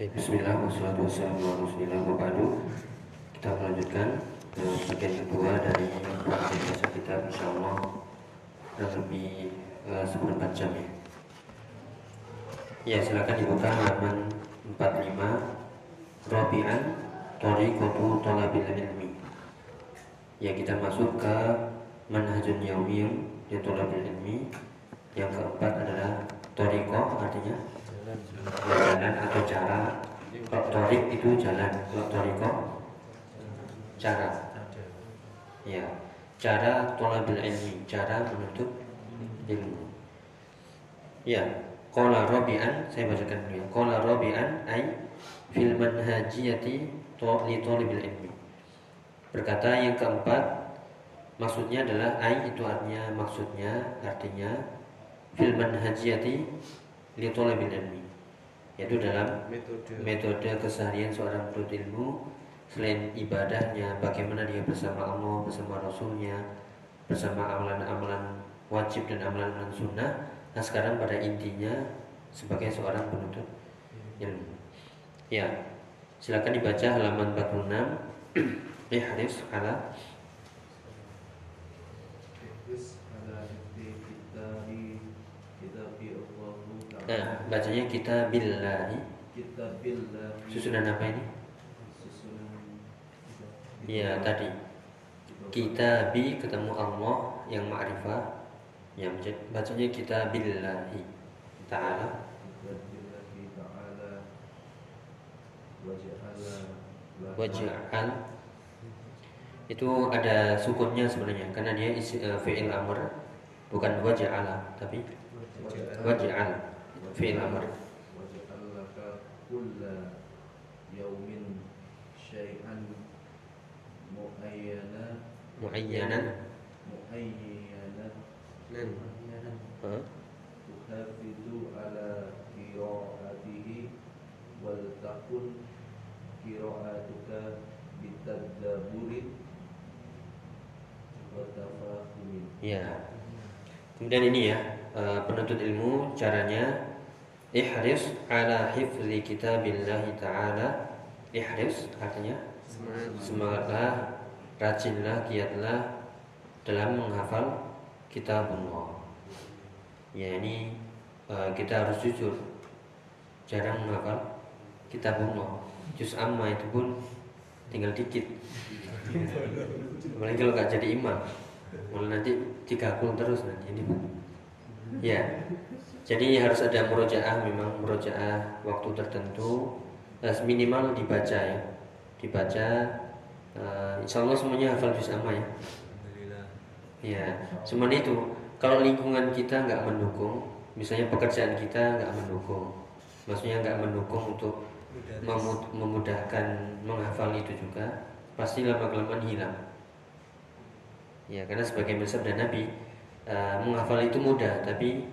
Bismillah, wassalatu wassalamu ala rasulillah Kita melanjutkan ke bagian kedua dari praktik bahasa kita Insya Allah kurang lebih uh, seperempat jam ya. Ya silakan dibuka halaman 45 Robi'an Tariqatu Tolabil Ilmi. Ya kita masuk ke Manhajun Yawmiyum Di Tolabil Ilmi. Yang keempat adalah Tariqah artinya jalan atau cara torik itu jalan toriko cara. Ya cara tolabil ilmi cara menuntut ilmu. Ya Kola robian saya bacakan dulu ya. Kola robian ay fil manhajiyati li tolibil ilmi. Berkata yang keempat maksudnya adalah ay itu artinya maksudnya artinya fil manhajiyati li tolibil ilmi yaitu dalam metode, metode keseharian seorang penuntut ilmu. Selain ibadahnya bagaimana dia bersama Allah bersama Rasulnya bersama amalan-amalan wajib dan amalan-amalan sunnah. Nah sekarang pada intinya sebagai seorang penuntut ilmu. Ya silakan dibaca halaman 46 Ihris ala Nah, bacanya kita billahi. Kita billahi. Susunan apa ini? Susunan. Iya tadi. Kita bi ketemu Allah yang ma'rifah. Yang bacanya kita billahi ta'ala. Waj'al itu ada sukunnya sebenarnya karena dia isi, uh, fi'il amr bukan waj'ala tapi waj'al wa tafahumin ya. Kemudian ini ya eh, penuntut ilmu caranya Ihris ala hifzi kitabillahi ta'ala. Ihris artinya Semangatlah Rajinlah, giatlah Dalam menghafal kitabullah. Ya ini uh, Kita harus jujur Jarang menghafal kitabullah. Juz amma itu pun Tinggal dikit. Apalagi kalau gak jadi imam Malah nanti digabung terus nanti ini Ya. Jadi harus ada murojaah memang murojaah waktu tertentu. Minimal dibaca ya. Dibaca uh, insya Allah semuanya hafal juz amma ya. Ya cuman itu kalau lingkungan kita nggak mendukung misalnya pekerjaan kita nggak mendukung maksudnya nggak mendukung untuk memudahkan menghafal itu juga pasti lama kelamaan hilang. Ya karena sebagai mesab dan nabi uh, menghafal itu mudah tapi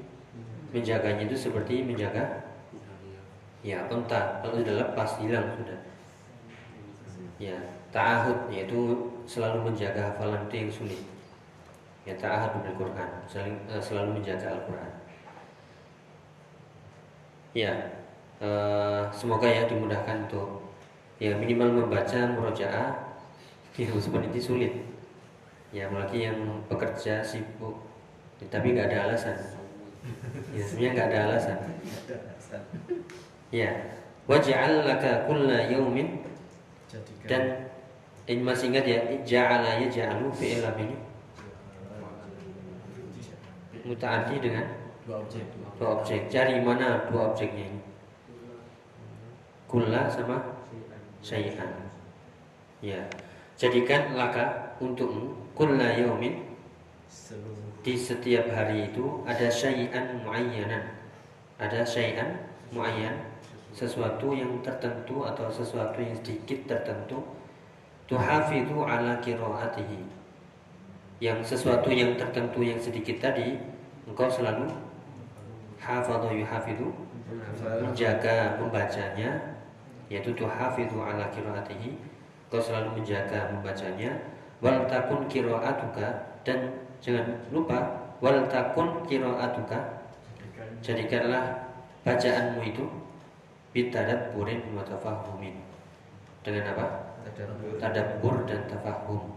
menjaganya itu seperti menjaga ya unta kalau sudah lepas hilang sudah. Ya ta'ahud yaitu selalu menjaga hafalan itu yang sulit ya ta'ahud bil Quran selalu, uh, selalu menjaga Al-Quran. Ya uh, semoga ya dimudahkan untuk ya minimal membaca murojaah yang seperti itu sulit. Ya apalagi yang bekerja sibuk ya, tapi nggak ada alasan. Ya sebenarnya nggak ada alasan. Ya. Waj'al laka kulla yaumin dan ini masih ingat ya ja'ala ya ja'alu fi'il ini mutaaddi dengan dua objek. dua objek. Cari mana dua objeknya ini? Kulla sama syai'an. Ya. Jadikan laka untukmu kulla yaumin di setiap hari itu ada syai'an muayyanan. Ada syai'an muayyan sesuatu yang tertentu atau sesuatu yang sedikit tertentu. Tuhafidhu ala qiraatihi. Yang sesuatu yang tertentu yang sedikit tadi engkau selalu hafadhu yuhafidhu menjaga membacanya yaitu tuhafidhu ala qiraatihi. Engkau selalu menjaga membacanya. Wal takun qiraatuka dan Jangan lupa wal takun qiraatuka. Jadikanlah bacaanmu itu bitadabburin wa tafahumin. Dengan apa? Tadabbur dan tafahum.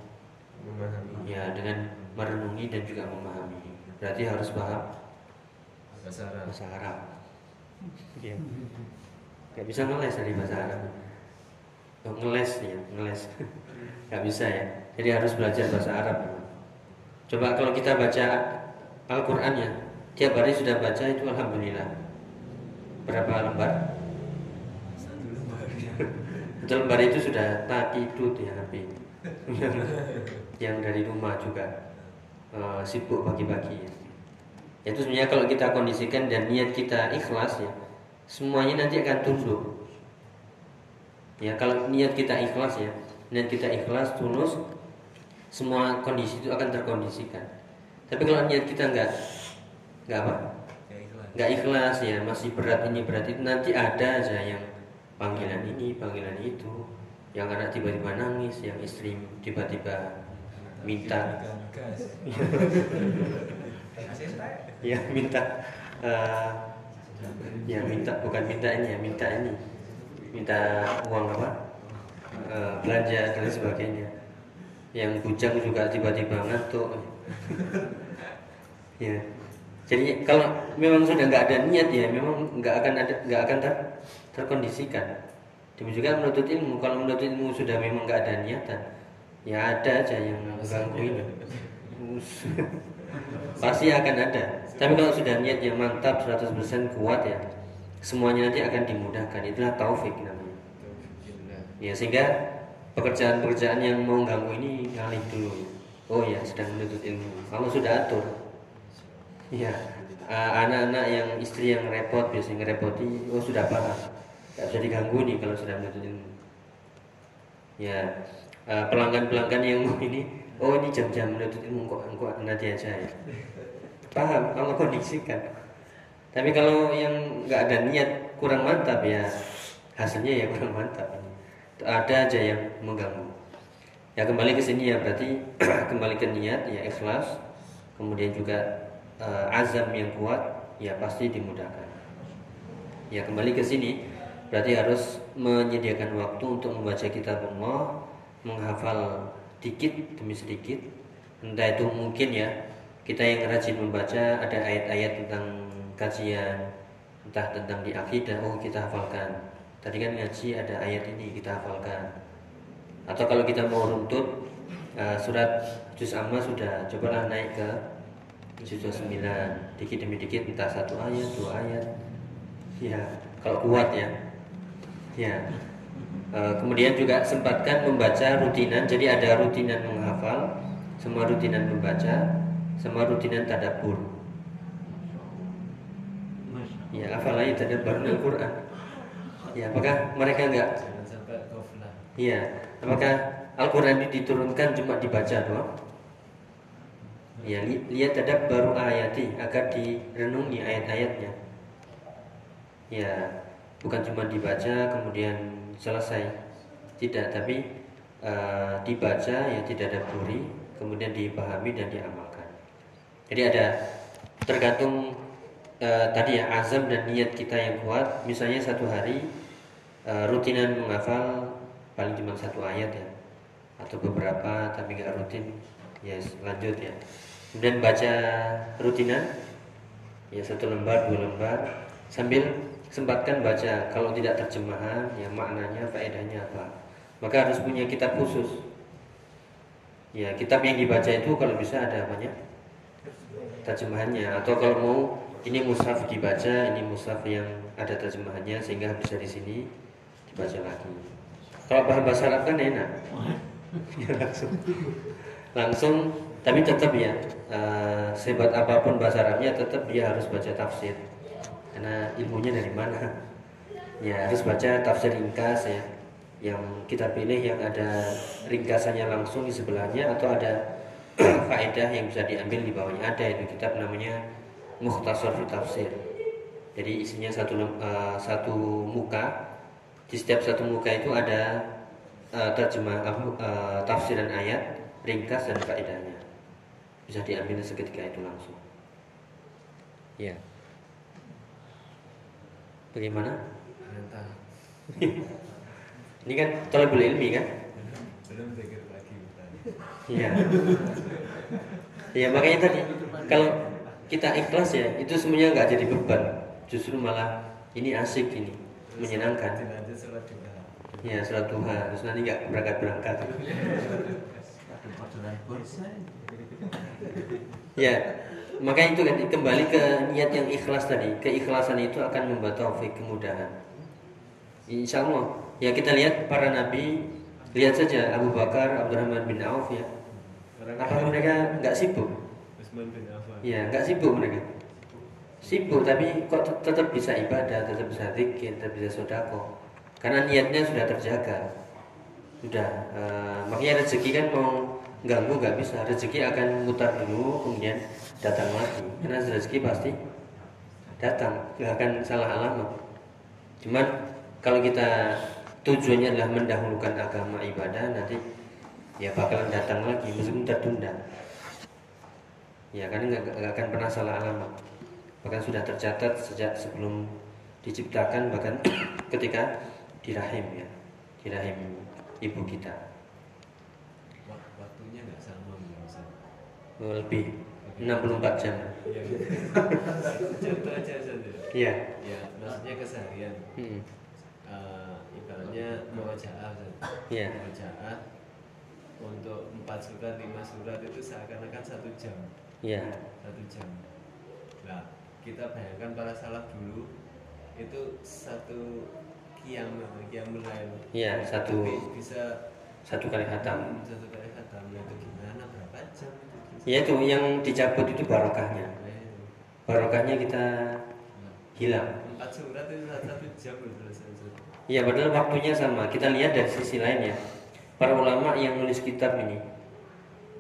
Memahami. Ya, dengan merenungi dan juga memahami. Berarti harus paham Bahasa Arab. bahasa Arab. Ya. Gak bisa ngeles dari bahasa Arab. Oh, ngeles ya, ngeles. Gak bisa ya. Jadi harus belajar bahasa Arab. Coba kalau kita baca Al-Quran ya, tiap hari sudah baca itu Alhamdulillah. Berapa lembar? Satu lembar itu sudah tak itu ya Nabi. Yang dari rumah juga eh, sibuk pagi-pagi ya. Itu sebenarnya kalau kita kondisikan dan niat kita ikhlas ya, semuanya nanti akan tunduk. Ya kalau niat kita ikhlas ya, niat kita ikhlas tulus, semua kondisi itu akan terkondisikan. Tapi kalau niat kita enggak enggak apa? Ya ikhlas. Ya, masih berat ini berat itu nanti ada aja yang panggilan ini, panggilan itu, yang anak tiba-tiba nangis, yang istri tiba-tiba minta ya minta eh, ya minta bukan minta ini ya minta ini minta uang apa Eh, belanja dan sebagainya yang bujang juga tiba-tiba ngantuk. Ya. Jadi kalau memang sudah nggak ada niat ya memang nggak akan ada nggak akan ter, terkondisikan. Demikian juga menuntut ilmu. Kalau menuntut ilmu sudah memang nggak ada niatan ya ada aja yang mengganggu ini. Pasti akan ada. Tapi kalau sudah niat yang mantap 100% kuat ya semuanya nanti akan dimudahkan. Itulah taufik namanya. Ya sehingga pekerjaan-pekerjaan yang mau ganggu ini ngalih dulu. Oh ya sedang menuntut ilmu. Kalau sudah atur? Ya eh, anak-anak yang istri yang repot biasanya ngerepoti oh sudah paham. Nggak bisa diganggu nih kalau sudah menuntut ilmu. Ya pelanggan-pelanggan yang mau ini oh ini jam-jam menuntut ilmu kok kok nanti aja ya? Paham kalau kondisikan. Tapi kalau yang nggak ada niat kurang mantap ya. Hasilnya ya kurang mantap ada aja yang mengganggu. Ya kembali ke sini ya berarti kembali ke niat ya ikhlas. Kemudian juga eh, azam yang kuat ya pasti dimudahkan. Ya kembali ke sini berarti harus menyediakan waktu untuk membaca kitab Allah menghafal dikit demi sedikit. Entah itu mungkin ya kita yang rajin membaca ada ayat-ayat tentang kajian entah tentang di akidah oh kita hafalkan tadi kan ngaji ada ayat ini kita hafalkan. Atau kalau kita mau runtut eh, surat juz amma sudah cobalah naik ke juz 9 dikit demi dikit entah satu ayat dua ayat. Ya kalau kuat ya. Ya. Eh, kemudian juga sempatkan membaca rutinan. Jadi ada rutinan menghafal semua rutinan membaca sama rutinan tadabbur. Ya hafalnya tadabbur Al-Quran ya apakah mereka enggak Jangan sampai goflah. Iya, apakah Al-Quran ini diturunkan cuma dibaca doang? Ya, li- lihat ada baru ayati agar direnungi ayat-ayatnya. Ya, bukan cuma dibaca kemudian selesai. Tidak, tapi eh, dibaca ya tidak ada buri, kemudian dipahami dan diamalkan. Jadi ada tergantung eh, tadi ya azam dan niat kita yang kuat. Misalnya satu hari eh, rutinan menghafal paling cuma satu ayat ya atau beberapa tapi nggak rutin. Ya lanjut ya. Kemudian baca rutinan ya satu lembar dua lembar sambil sempatkan baca. Kalau tidak terjemahan ya maknanya faedahnya apa. Maka harus punya kitab khusus. Ya kitab yang dibaca itu kalau bisa ada banyak terjemahannya. Atau kalau mau ini mushaf dibaca ini mushaf yang ada terjemahannya sehingga bisa di sini dibaca lagi. Kalau paham bahasa Arab kan enak. Ya langsung. Langsung tapi tetap ya eh, sehebat apa pun bahasa Arabnya tetap dia harus baca tafsir. Karena ilmunya dari mana? Ya harus baca tafsir ringkas ya. Yang kita pilih yang ada ringkasannya langsung di sebelahnya atau ada faedah yang bisa diambil di bawahnya. Ada itu kitab namanya Mukhtasar fi Tafsir. Jadi isinya satu eh, satu muka di setiap satu muka itu ada eh, terjemah eh, tafsiran ayat ringkas dan faedahnya bisa diambil seketika itu langsung. Ya. Bagaimana? Ini kan talabul ilmi kan? belum pikir lagi. Iya. Iya makanya tadi kalau kita ikhlas ya itu semuanya nggak jadi beban, justru malah ini asik ini, menyenangkan. Sholat duha. Ya sholat duha terus nanti nggak berangkat berangkat. Ya makanya itu kan kembali ke niat yang ikhlas tadi. Keikhlasan itu akan membuat taufik kemudahan. Insya Allah ya kita lihat para nabi lihat saja Abu Bakar, Abdurrahman bin Auf ya. Apakah mereka nggak sibuk? Ya, nggak sibuk mereka. Sibuk tapi kok tet- tetap bisa ibadah, tetap bisa zikir, tetap bisa sodako. Karena niatnya sudah terjaga. Sudah, eh, makanya rezeki kan mau ganggu nggak bisa. Rezeki akan mutar dulu, kemudian datang lagi. Karena rezeki pasti datang, nggak akan salah alamat. Cuman kalau kita tujuannya adalah mendahulukan agama ibadah, nanti ya bakalan datang lagi meskipun tertunda. Ya nggak nggak akan pernah salah alamat. Bahkan sudah tercatat sejak sebelum diciptakan bahkan ketika di rahim ya, di rahim ibu kita. Wak- Waktunya nggak sama Ustaz. Lebih 64 jam. Iya. Contoh aja saja. Iya. Ya, maksudnya keseharian. Hmm. Eh, ibaratnya murojaah. Iya. Murojaah untuk empat surat lima surat itu seakan-akan satu jam Iya. satu jam nah kita bayangkan para salaf dulu itu satu kiam kiam lain Iya, satu- bisa Satu kali khatam. Hmm, satu kali khatam Nah, itu gimana berapa jam Ya itu yang dicabut itu barokahnya. Eh, Barokahnya kita nah, hilang. empat surat itu satu jam. Iya padahal waktunya sama. Kita lihat dari sisi lain ya. Para ulama yang nulis kitab ini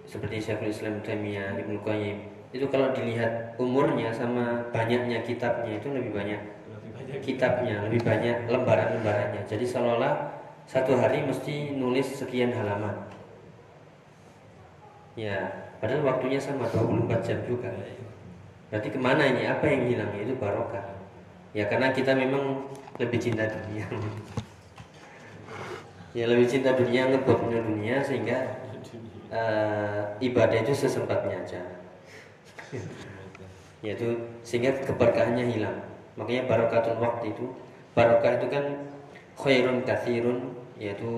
seperti Syekhul Islam Taimiyah, Ibnu Qayyim itu kalau dilihat umurnya sama banyaknya kitabnya itu lebih banyak lebih banyak kitabnya, lebih banyak lembaran-lembarannya. Jadi seolah-olah satu hari mesti nulis sekian halaman. Ya, padahal waktunya sama 24 jam juga. Berarti ke mana ini? Apa yang hilang? Itu barokah. Ya karena kita memang lebih cinta dunia. ya lebih cinta dunia ngebut dunia sehingga eh, ibadah itu sesempatnya aja. Yaitu sehingga keberkahannya hilang. Makanya barokatul waktu itu barokah itu kan khairun kathirun yaitu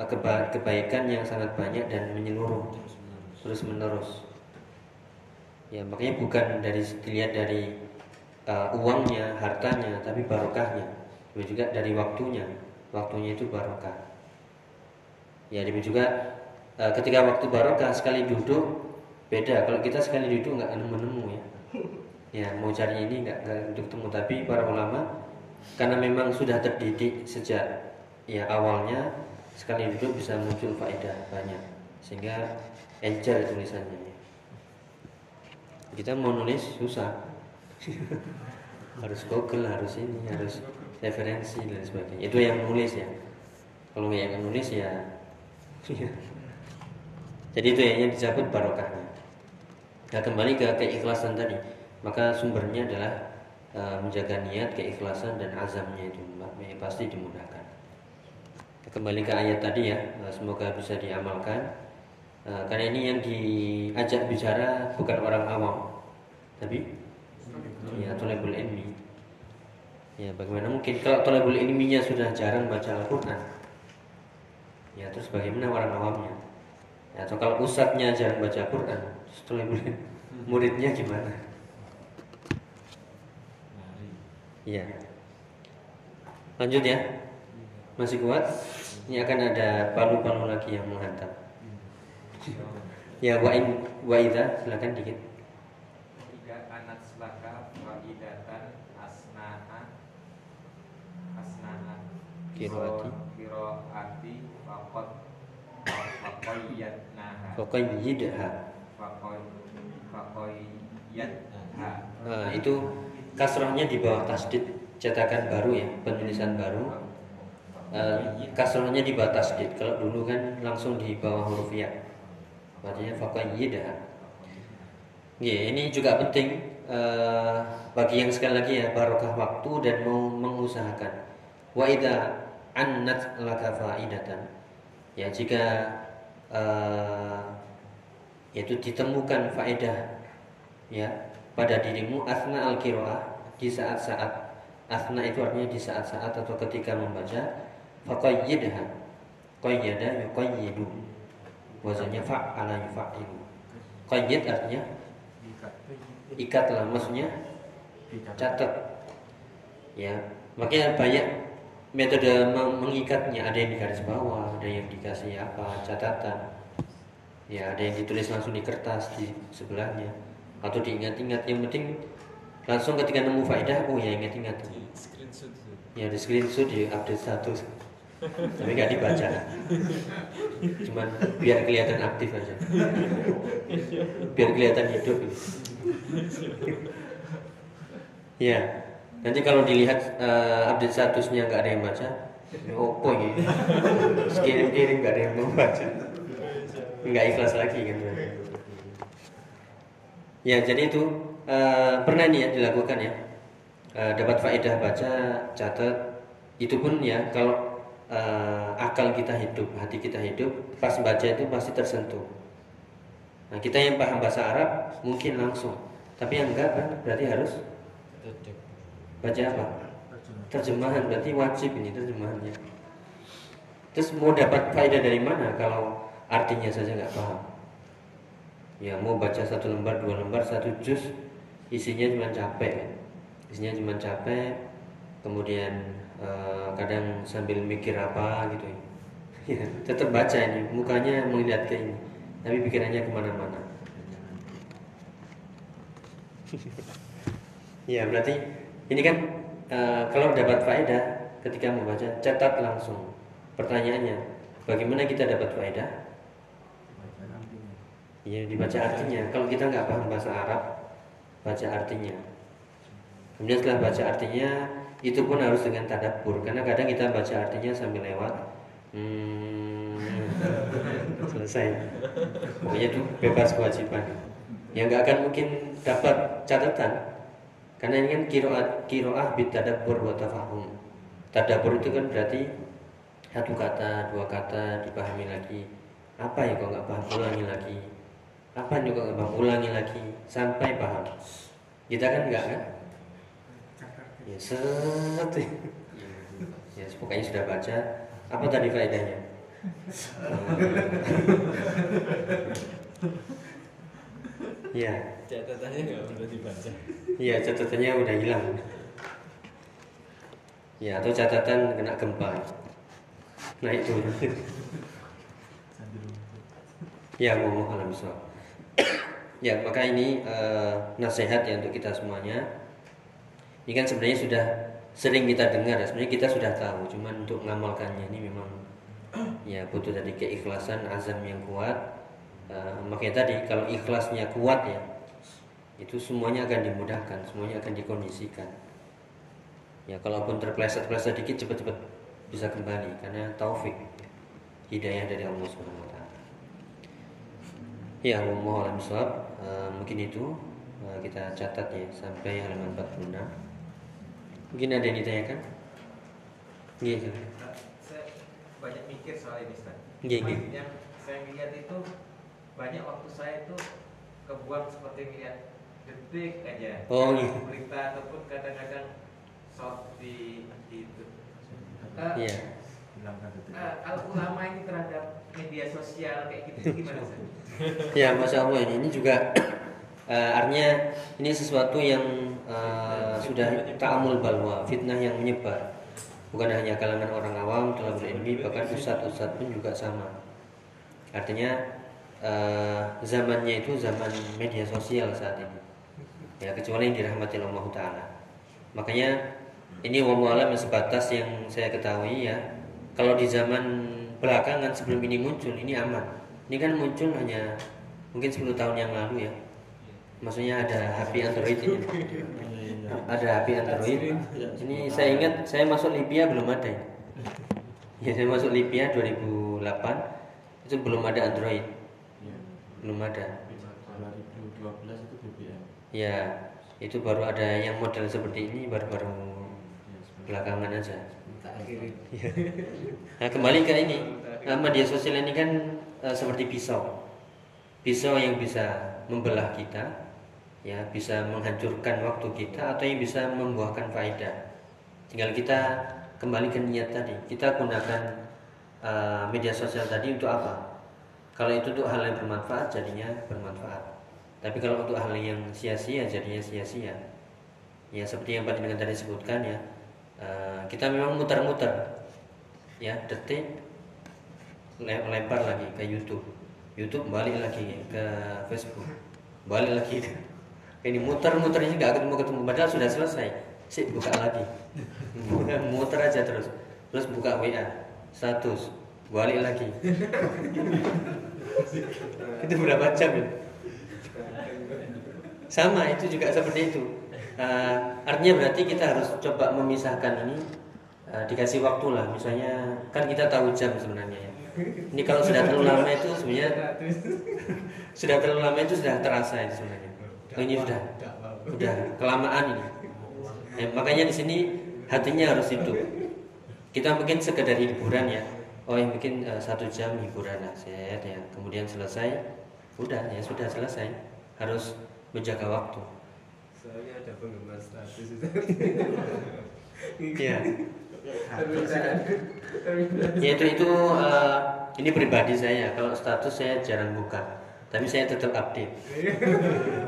eh, keba- kebaikan yang sangat banyak dan menyeluruh terus menerus. Ya makanya bukan dari dilihat dari uh, uangnya, hartanya, tapi barokahnya. Demikian juga dari waktunya, waktunya itu barokah. Ya demikian juga uh, ketika waktu barokah sekali duduk beda. Kalau kita sekali duduk nggak nemu-nemu ya. Ya mau cari ini nggak untuk ketemu. Tapi para ulama karena memang sudah terdidik sejak ya awalnya sekali duduk bisa muncul faedah banyak sehingga encer tulisannya. ya. Kita mau nulis susah harus Google harus ini harus referensi dan sebagainya itu yang nulis ya kalau yang nulis ya jadi itu ya yang dicabut barokahnya nah kembali ke keikhlasan tadi. Maka sumbernya adalah eh, menjaga niat keikhlasan dan azamnya itu. Ya, pasti dimudahkan. Kembali ke ayat tadi ya eh, semoga bisa diamalkan. Eh, karena ini yang diajak bicara bukan orang awam. Tapi ya tolebul ilmi. Ya bagaimana mungkin kalau tolebul ilminya sudah jarang baca Al-Quran? Ya terus bagaimana orang awamnya? ya, atau kalau ustadznya jarang baca Al-Quran terus tolebul muridnya gimana. Iya. Lanjut ya. Masih kuat? Ini akan ada palu-palu lagi yang menghantam. Ya wa in wa idza silakan dikit. Tiga anak selaka waidatan asnaha asnaha. Fakoyatnaha Faqayyidha. fakoy fakoyatha Nah, itu kasrohnya di bawah tasdid cetakan baru ya, penulisan baru. Eh, kasrohnya di bawah tasdid. Kalau dulu kan langsung di bawah huruf ya. Artinya faqayyidha. Ya, ini juga penting eh, bagi yang sekali lagi ya barokah waktu dan mau mengusahakan wa idza annat laka faidatan ya jika uh, yaitu ditemukan faedah ya pada dirimu asna al qiraah di saat-saat. Asna itu artinya di saat-saat atau ketika membaca faqayyidha qayyada yuqayyidu wazannya fa'ala yufa'ilu qayyid artinya ikatlah maksudnya catat. Ya makanya banyak metode mengikatnya. Ada yang di garis bawah ada yang dikasih apa catatan. Ya ada yang ditulis langsung di kertas di sebelahnya. Atau diingat-ingat. Yang penting langsung ketika nemu faedah oh ya ingat-ingat. Ya di screenshot di update status. Tapi nggak dibaca. Cuman biar kelihatan aktif aja. Biar kelihatan hidup. Ya nanti kalau dilihat uh, update statusnya nggak ada yang baca ya opo ini? Kirim kirim nggak ada yang mau baca. Nggak ikhlas lagi kan. Ya jadi itu uh, pernah nih ya dilakukan ya. Uh, dapat faedah baca catat. Itu pun ya kalau uh, akal kita hidup, hati kita hidup, pas baca itu pasti tersentuh. Nah, kita yang paham bahasa Arab mungkin langsung, tapi yang enggak kan berarti harus baca apa? Terjemahan berarti wajib ini terjemahannya. Terus mau dapat faedah dari mana kalau artinya saja nggak paham? Ya mau baca satu lembar, dua lembar, satu juz, isinya cuma capek, isinya cuma capek, kemudian uh, kadang sambil mikir apa gitu ya tetap baca ini mukanya melihat ke ini tapi pikirannya ke mana-mana ya berarti ini kan uh, kalau dapat faedah ketika membaca catat langsung pertanyaannya. Bagaimana kita dapat faedah? Ya dibaca artinya. Kalau kita nggak paham bahasa Arab baca artinya. Kemudian setelah baca artinya itu pun harus dengan tadabbur. Karena kadang kita baca artinya sambil lewat hmm, selesai. Pokoknya itu bebas kewajiban. Yang nggak akan mungkin dapat catatan karena ini kan kiroah kiroah bit tadabbur wa tafahum. Tadabbur itu kan berarti satu kata dua kata dipahami lagi. Apa ya kok nggak paham ulangi lagi. Apa juga nggak paham ulangi lagi. Sampai paham. Kita kan nggak kan? Ya set. Ya pokoknya sudah baca. Apa tadi faedahnya? Ya catatannya nggak perlu dibaca iya catatannya udah hilang. Ya atau catatan kena gempa. Nah itu ya mau alam ya maka ini uh, nasihat ya untuk kita semuanya. Ini kan sebenarnya sudah sering kita dengar ya. sebenarnya kita sudah tahu cuman untuk mengamalkannya ini memang ya butuh tadi keikhlasan azam yang kuat. Uh, makanya tadi kalau ikhlasnya kuat ya itu semuanya akan dimudahkan semuanya akan dikondisikan ya kalaupun terpleset-pleset dikit cepat-cepat bisa kembali karena taufik hidayah dari Allah Subhanahu wa taala. Ya, mohon uh, mungkin itu uh, kita catat ya sampai halaman 46. Mungkin ada yang ditanyakan? Iya, Saya banyak mikir soal ini, Ustaz. Iya, iya. Yang saya lihat itu banyak waktu saya itu kebuang seperti melihat detik aja. Oh, iya. Berita ataupun kadang-kadang short di itu. Iya. Uh, uh, kalau ulama ini terhadap media sosial kayak gitu gimana sih? Ya, masya Allah ini, ini juga uh, artinya ini sesuatu yang uh, sudah ta'amul balwa, fitnah yang menyebar. Bukan hanya kalangan orang awam, telah berilmi, bahkan ustadz-ustadz pun juga sama. Artinya uh, zamannya itu zaman media sosial saat ini. Ya, kecuali yang dirahmati Allah Taala. Makanya ini wallahualam sebatas yang saya ketahui ya. Kalau di zaman belakangan sebelum ini muncul, ini aman. Ini kan muncul hanya mungkin 10 tahun yang lalu ya maksudnya ada HP Android ini ada HP Android ini saya ingat saya masuk Libya belum ada ya saya masuk Libya 2008 itu belum ada Android belum ada 2012 itu BBM ya itu baru ada yang model seperti ini baru-baru belakangan aja. Nah, kembali ke ini. Nah, media sosial ini kan eh, seperti pisau. Pisau yang bisa membelah kita, ya, bisa menghancurkan waktu kita atau yang bisa membuahkan faedah. Tinggal kita kembali ke niat tadi. Kita gunakan eh, media sosial tadi untuk apa? Kalau itu untuk hal yang bermanfaat, jadinya bermanfaat. Tapi kalau untuk hal yang sia-sia, jadinya sia-sia. Ya, seperti yang Pak dengan tadi sebutkan ya, eh, kita memang muter-muter, ya, detik le- lempar lagi ke YouTube, YouTube balik lagi ke Facebook, balik lagi. Ini muter-muter ini nggak ketemu ketemu, padahal sudah selesai, sih buka lagi, muter aja terus, terus buka WA, status, balik lagi, itu berapa jam ya? Sama itu juga seperti itu. Uh, artinya berarti kita harus coba memisahkan ini uh, dikasih waktu lah. Misalnya kan kita tahu jam sebenarnya ya. Ini kalau sudah terlalu lama itu sebenarnya sudah terlalu lama itu sudah terasa itu sebenarnya. Oh, ini sudah sudah kelamaan ini. Ya, makanya di sini hatinya harus hidup. Kita mungkin sekedar hiburan ya. Oh yang bikin uh, satu jam hiburan aset ya. Kemudian selesai, udah ya sudah selesai. Harus menjaga waktu. Soalnya ada penggemar status itu. Iya. Ya itu itu eh, ini pribadi saya. Kalau status saya jarang buka, tapi saya tetap update.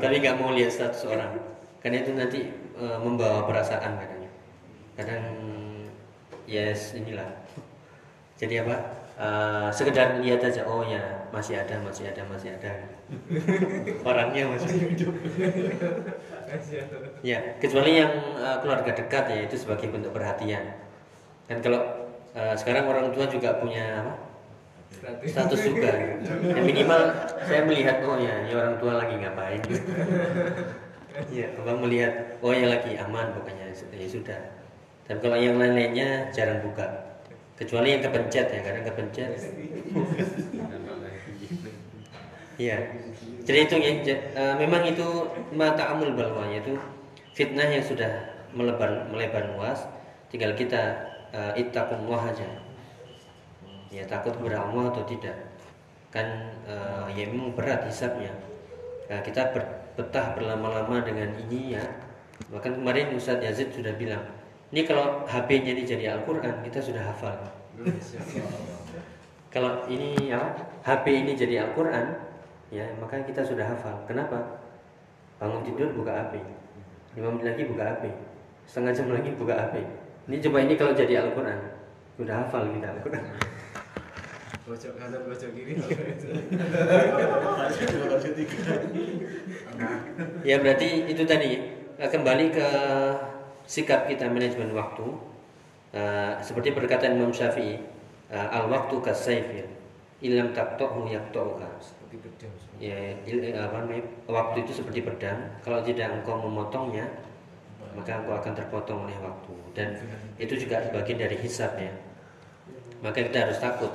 tapi nggak mau lihat status orang, karena itu nanti eh, membawa perasaan kadang. Kadang yes inilah. Jadi apa? Eh, sekedar lihat aja. Oh ya masih ada, masih ada, masih ada. Orangnya masih hidup. Ya, kecuali yang eh, keluarga dekat ya itu sebagai bentuk perhatian. Kan kalau eh, sekarang orang tua juga punya apa? status juga. Ya, minimal saya melihat oh ya, ini orang tua lagi ngapain. Ya, abang melihat oh ya lagi aman pokoknya ya sudah. Tapi kalau yang lain-lainnya jarang buka. Kecuali yang kepencet ya, kadang kepencet. Iya. Jadi itu ya, eh, memang itu mata amul balwa yaitu fitnah yang sudah melebar melebar luas. Tinggal kita uh, ittaqullah aja. Ya takut kepada atau tidak. Kan eh, ya memang berat hisapnya. Nah, kita ber- betah berlama-lama dengan ini ya. Bahkan kemarin Ustadz Yazid sudah bilang, ini kalau HP-nya ini jadi Al-Quran, kita sudah hafal. Kalau ini ya HP ini jadi Al-Quran, ya maka kita sudah hafal. Kenapa? Bangun tidur buka HP, lima menit lagi buka HP, setengah jam lagi buka HP. Ini coba ini kalau jadi Al-Quran, sudah hafal kita Al-Quran. Pojok kanan, pojok kiri. Ya berarti itu tadi kembali ke sikap kita manajemen waktu. Eh, seperti perkataan Imam Syafi'i, eh, al waktu kasaifir, ilam taktohu yaktohuka. Seperti pedang. Ya, il- eh, apa namanya? Waktu itu seperti pedang. Kalau tidak engkau memotongnya, maka engkau akan terpotong oleh waktu. Dan itu juga bagian dari hisab ya. Maka kita harus takut.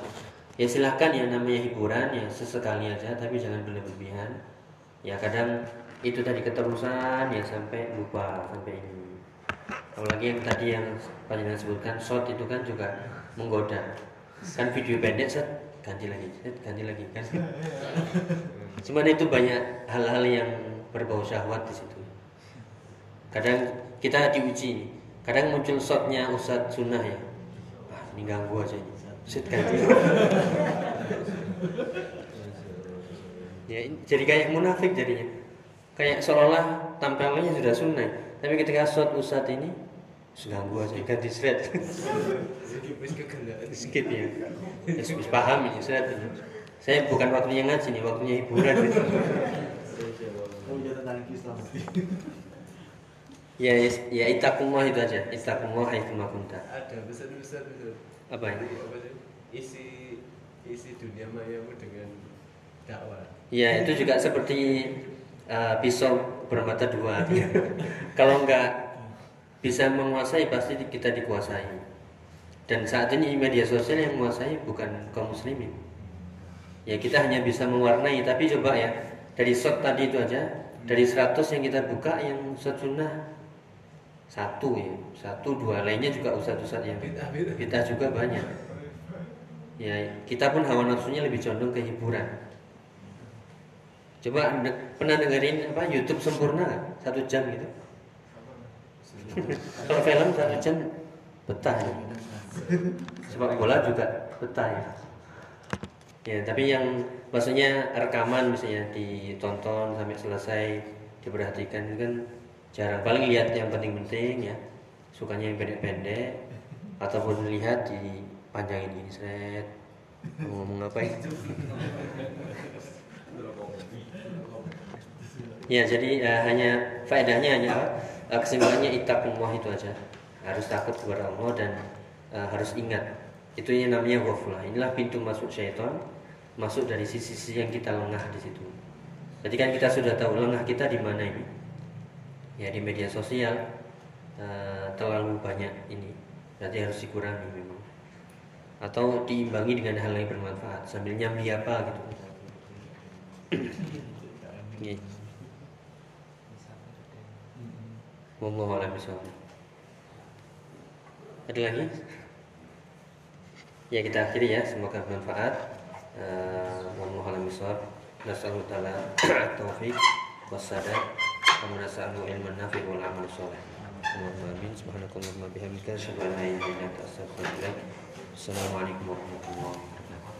Ya silahkan ya namanya hiburan ya sesekali aja, tapi jangan berlebihan. Ya kadang itu tadi keterusan ya sampai lupa sampai ini. Apalagi yang tadi yang panjenengan sebutkan short itu kan juga menggoda. Kan video pendek set ganti lagi, set ganti lagi kan. Cuman itu banyak hal-hal yang berbau syahwat di situ. Kadang kita diuji, kadang muncul shotnya Ustadz Sunnah ya. Ah, ini ganggu aja ini. Set ganti. ya, jadi kayak munafik jadinya. Kayak seolah tampilannya sudah sunnah, tapi ketika shot Ustadz ini ganggu aja ganti wis kegelaan. skip ya. Ya, wis paham ini ini. Saya bukan waktunya ngaji nih, waktunya hiburan. Islam. ya, ya, ya itakumah itu aja. Itakumah itu kunta. Ada itu. Apa ini? Apa sih? Isi isi dunia mayamu dengan dakwah. Ya itu juga seperti uh, pisau bermata dua. Kalau nggak bisa menguasai pasti kita dikuasai. Dan saat ini media sosial yang menguasai bukan kaum muslimin. Ya kita hanya bisa mewarnai. Tapi coba ya dari shot tadi itu aja, dari 100 yang kita buka yang shot sunnah satu ya satu dua lainnya juga ustadz-ustadz yang Bid'ah, bid'ah. bid'ah juga banyak ya kita pun hawa nafsunya lebih condong ke hiburan coba pernah dengerin apa YouTube sempurna satu jam gitu kalau film satu jam betah ya. sepak bola juga betah ya. Ya tapi yang maksudnya rekaman misalnya ditonton sampai selesai diperhatikan itu kan jarang. Paling lihat yang penting-penting ya sukanya yang pendek-pendek ataupun lihat dipanjangin gini seret ngomong apa ya? Ya jadi eh, hanya faedahnya hanya Eh, kesimpulannya ittaqullah itu aja. Harus takut kepada Allah dan eh, harus ingat. Itu yang namanya ghaflah. Inilah pintu masuk syaitan masuk dari sisi-sisi yang kita lengah di situ. Jadi kan kita sudah tahu lengah kita di mana ini. Ya di media sosial eh, terlalu banyak ini. Berarti harus dikurangi memang. Atau diimbangi dengan hal yang bermanfaat. Sambil nyambi apa gitu. Iya. Wallahu a'lam bishawab. Ada lagi? Ya kita akhiri ya, semoga bermanfaat. Eh, Wallahu a'lam bishawab. Nasallu ta'ala taufiq wassadad wa nasallu ilman nafi wal amal shalih. Allahumma amin. Subhanakallahumma. Assalamualaikum warahmatullahi wabarakatuh.